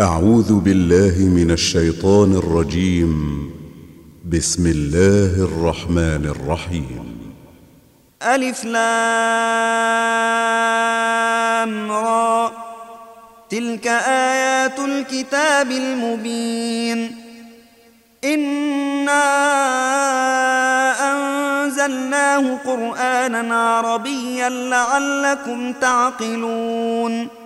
أعوذ بالله من الشيطان الرجيم. بسم الله الرحمن الرحيم. ألف لام را. تلك آيات الكتاب المبين. إنا أنزلناه قرآنا عربيا لعلكم تعقلون.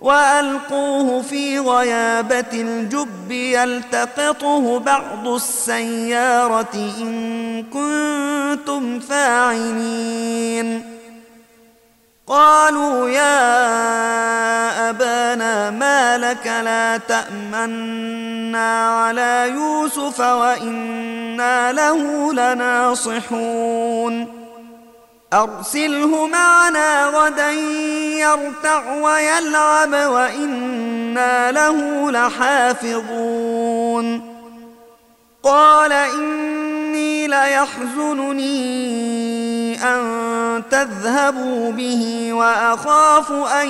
وألقوه في غيابة الجب يلتقطه بعض السيارة إن كنتم فاعلين. قالوا يا أبانا ما لك لا تأمنا على يوسف وإنا له لناصحون. أرسله معنا غدا يرتع ويلعب وإنا له لحافظون. قال إني ليحزنني أن تذهبوا به وأخاف أن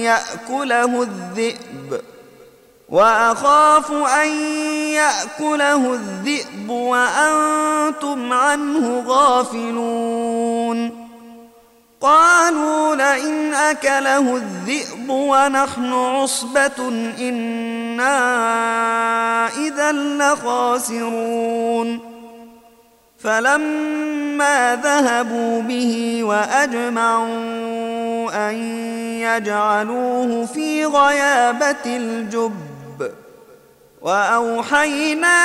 يأكله الذئب. وأخاف أن يأكله الذئب وأنتم عنه غافلون. قالوا لئن أكله الذئب ونحن عصبة إنا إذا لخاسرون. فلما ذهبوا به وأجمعوا أن يجعلوه في غيابة الجب وأوحينا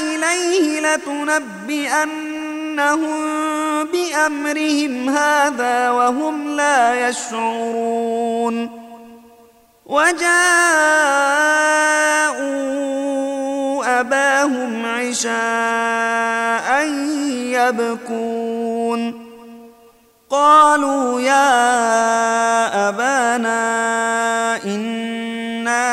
إليه لتنبئنهم بأمرهم هذا وهم لا يشعرون. وجاءوا أباهم عشاء يبكون. قالوا يا أبانا أنا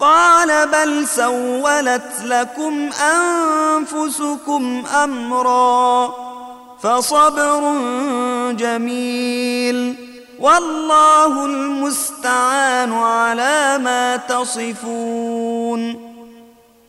قال بل سولت لكم أنفسكم أمرا فصبر جميل والله المستعان على ما تصفون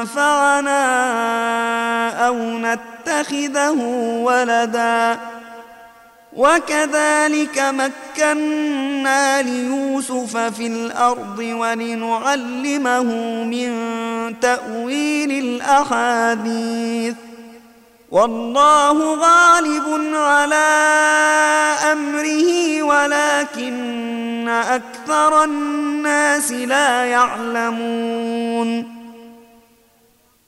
ينفعنا أو نتخذه ولدا. وكذلك مكنا ليوسف في الأرض ولنعلمه من تأويل الأحاديث. والله غالب على أمره ولكن أكثر الناس لا يعلمون.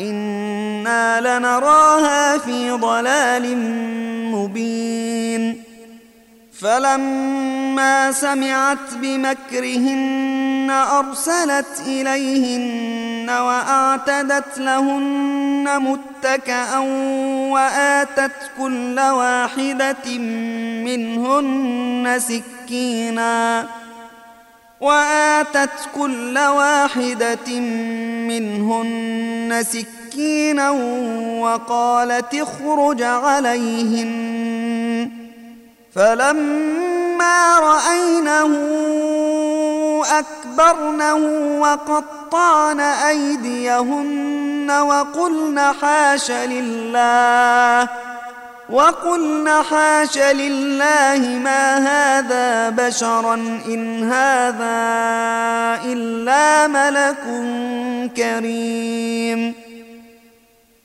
إنا لنراها في ضلال مبين فلما سمعت بمكرهن أرسلت إليهن وأعتدت لهن متكأ وآتت كل واحدة منهن سكينا وآتت كل واحدة منهن سكينا وقالت اخرج عليهن. فلما رأينه أكبرنه وقطعن أيديهن وقلن حاش لله. وقلن حاش لله ما هذا بشرا إن هذا إلا ملك كريم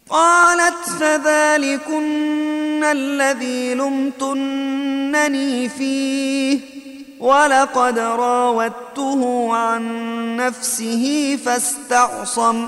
قالت فذلكن الذي لمتنني فيه ولقد راودته عن نفسه فاستعصم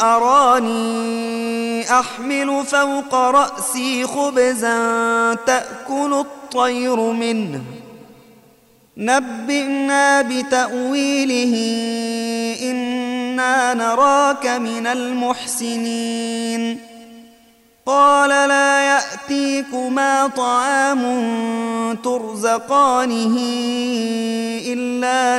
أراني أحمل فوق رأسي خبزا تأكل الطير منه. نبئنا بتأويله إنا نراك من المحسنين. قال لا يأتيكما طعام ترزقانه إلا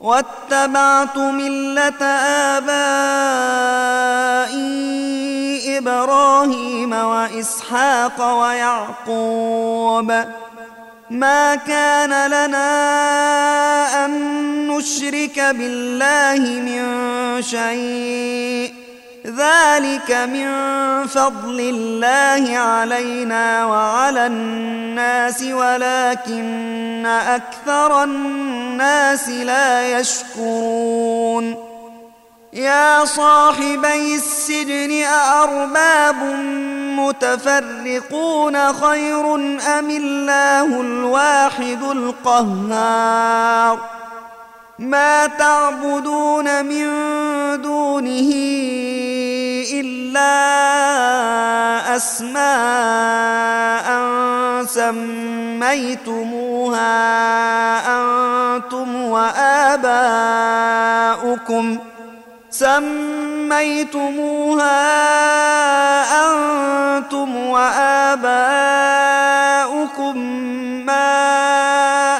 واتبعت ملة آبائي إبراهيم وإسحاق ويعقوب. ما كان لنا أن نشرك بالله من شيء. ذلك من فضل الله علينا وعلى الناس ولكن أكثر الناس لا يشكرون. يا صاحبي السجن أأرباب متفرقون خير أم الله الواحد القهار؟ ما تعبدون من دونه إلا أسماء سميتموها أنتم وآباؤكم ۖ سميتموها أنتم وآباؤكم ما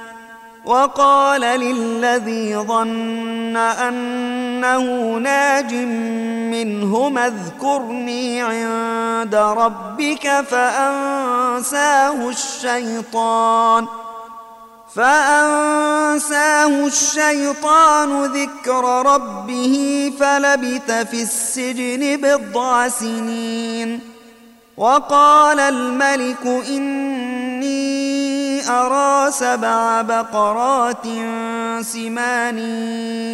وقال للذي ظن أنه ناج منهما اذكرني عند ربك فأنساه الشيطان فأنساه الشيطان ذكر ربه فلبث في السجن بضع سنين وقال الملك إني أرى سبع بقرات سمان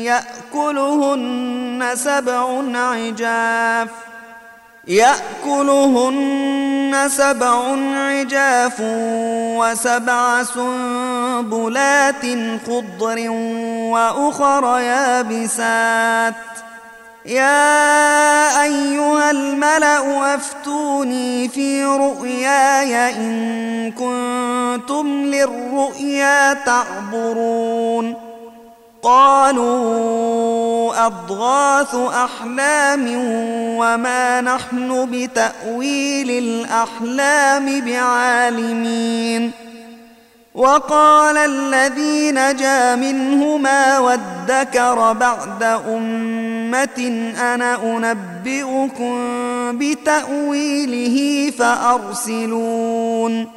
يأكلهن سبع عجاف يأكلهن سبع عجاف وسبع سنبلات خضر وأخر يابسات. يا أيها الملأ أفتوني في رؤياي إن كنتم للرؤيا تعبرون قالوا أضغاث أحلام وما نحن بتأويل الأحلام بعالمين وقال الذي نجا منهما وادكر بعد أمة أنا أنبئكم بتأويله فأرسلون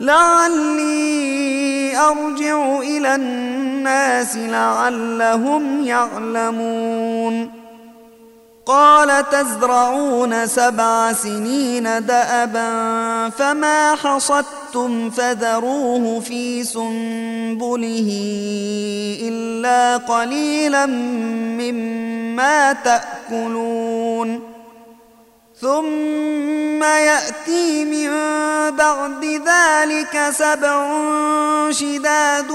لعلي أرجع إلى الناس لعلهم يعلمون. قال تزرعون سبع سنين دأبا فما حصدتم فذروه في سنبله إلا قليلا مما تأكلون. ثم يأتي من بعد ذلك سبع شداد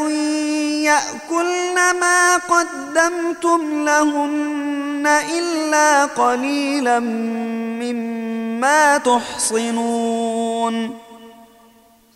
يأكلن ما قدمتم لهن إلا قليلا مما تحصنون.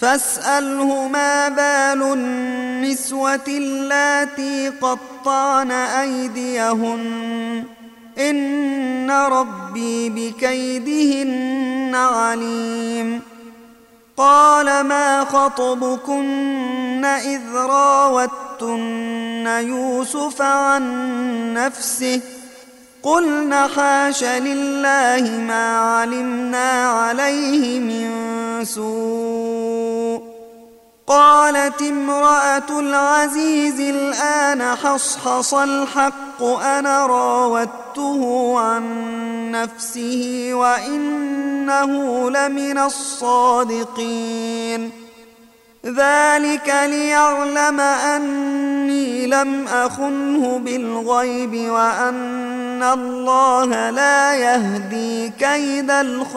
فاسأله ما بال النسوة اللاتي قطعن أيديهن. إن ربي بكيدهن عليم. قال ما خطبكن إذ راوتن يوسف عن نفسه؟ قلنا حاش لله ما علمنا عليه من سوء. قالت امرأة العزيز الآن حصحص الحق أنا راودته عن نفسه وإنه لمن الصادقين. ذلك ليعلم أني لم أخنه بالغيب وأن الله لا يهدي كيد الخائنين.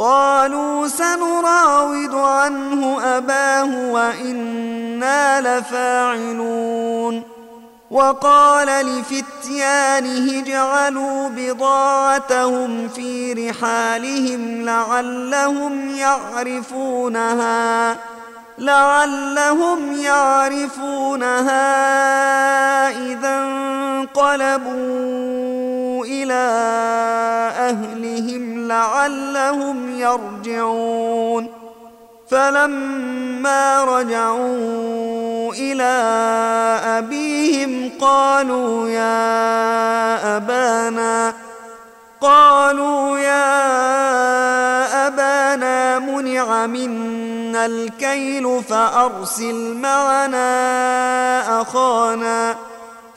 قالوا سنراود عنه أباه وإنا لفاعلون. وقال لفتيانه اجعلوا بضاعتهم في رحالهم لعلهم يعرفونها. لعلهم يعرفونها إذا انقلبوا إلى أهلهم لعلهم يرجعون. فلما رجعوا إلى أبيهم قالوا يا أبانا قالوا يا أبانا منع منا الكيل فأرسل معنا أخانا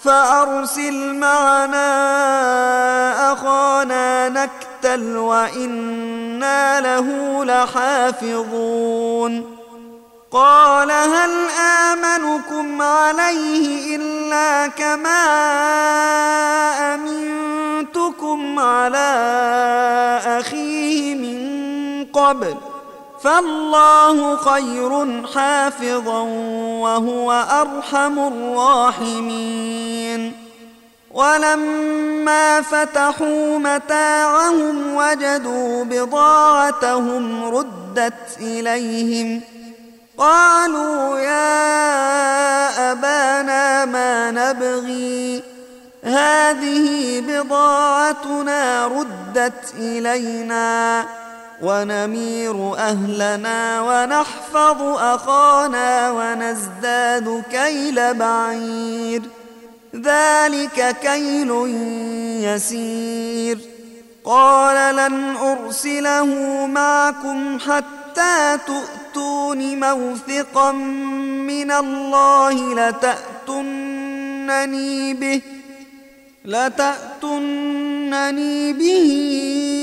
فأرسل معنا أخانا نكتل وإنا له لحافظون قال هل آمنكم عليه إلا كما أمنتكم على أخيه من قبل فالله خير حافظا وهو أرحم الراحمين. ولما فتحوا متاعهم وجدوا بضاعتهم ردت إليهم. قالوا يا أبانا ما نبغي. هذه بضاعتنا ردت إلينا. ونمير أهلنا ونحفظ أخانا ونزداد كيل بعير. ذلك كيل يسير. قال لن أرسله معكم حتى تؤتون موثقا من الله لتأتنني به لتأتنني به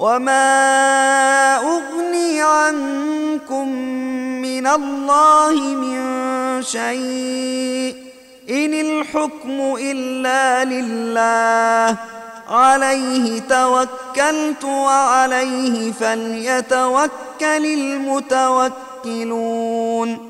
وما أغني عنكم من الله من شيء إن الحكم إلا لله عليه توكلت وعليه فليتوكل المتوكلون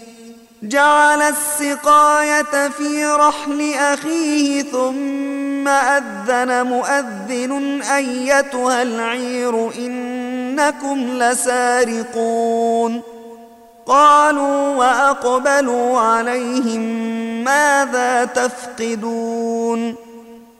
جعل السقاية في رحل أخيه ثم أذن مؤذن أيتها العير إنكم لسارقون. قالوا وأقبلوا عليهم ماذا تفقدون؟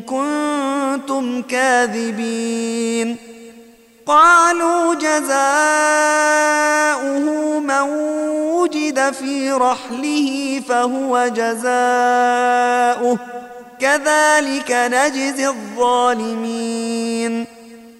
كنتم كاذبين قالوا جزاؤه من وجد في رحله فهو جزاؤه كذلك نجزي الظالمين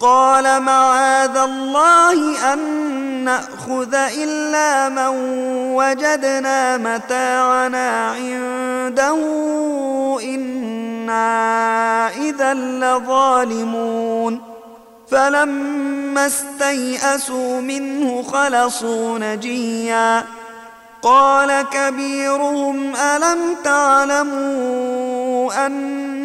قال معاذ الله أن نأخذ إلا من وجدنا متاعنا عنده إنا إذا لظالمون. فلما استيئسوا منه خلصوا نجيا. قال كبيرهم ألم تعلموا أن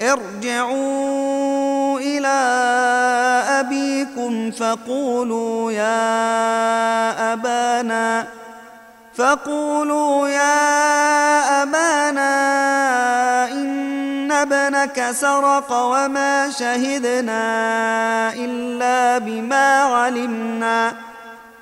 ارجعوا إلى أبيكم فقولوا يا أبانا فقولوا يا أبانا إن ابنك سرق وما شهدنا إلا بما علمنا.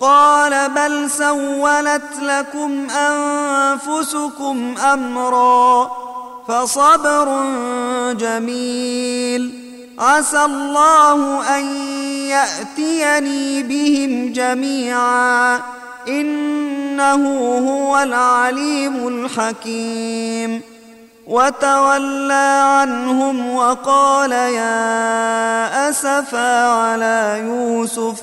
قال بل سولت لكم أنفسكم أمرا فصبر جميل. عسى الله أن يأتيني بهم جميعا. إنه هو العليم الحكيم. وتولى عنهم وقال يا أسفا على يوسف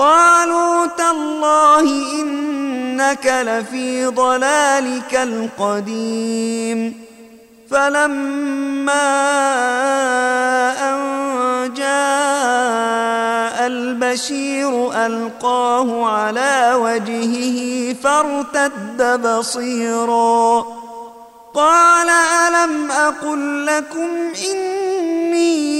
قالوا تالله إنك لفي ضلالك القديم. فلما أن جاء البشير ألقاه على وجهه فارتد بصيرا. قال ألم أقل لكم إني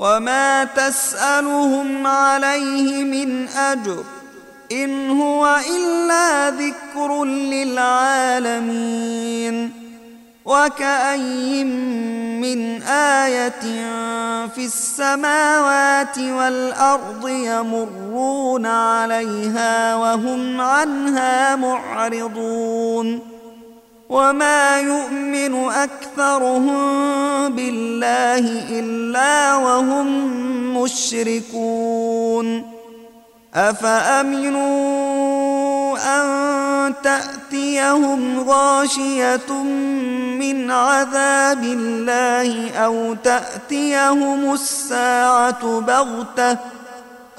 وما تسألهم عليه من أجر إن هو إلا ذكر للعالمين وكأي من آية في السماوات والأرض يمرون عليها وهم عنها معرضون وما يؤمن أكثرهم بالله إلا وهم مشركون أفأمنوا أن تأتيهم غاشية من عذاب الله أو تأتيهم الساعة بغتة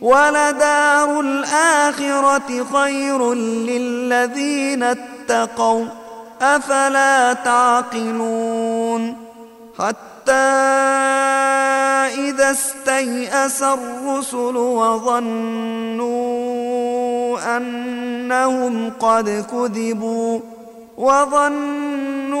ولدار الآخرة خير للذين اتقوا أفلا تعقلون حتى إذا استيأس الرسل وظنوا أنهم قد كذبوا وظنوا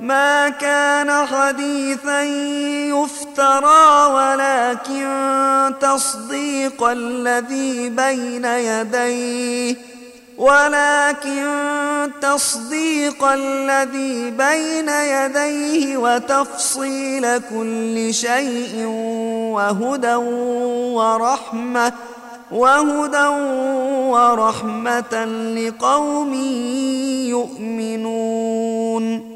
ما كان حديثا يفترى ولكن تصديق الذي بين يديه ولكن تصديق الذي بين يديه وتفصيل كل شيء وهدى ورحمة وهدى ورحمة لقوم يؤمنون.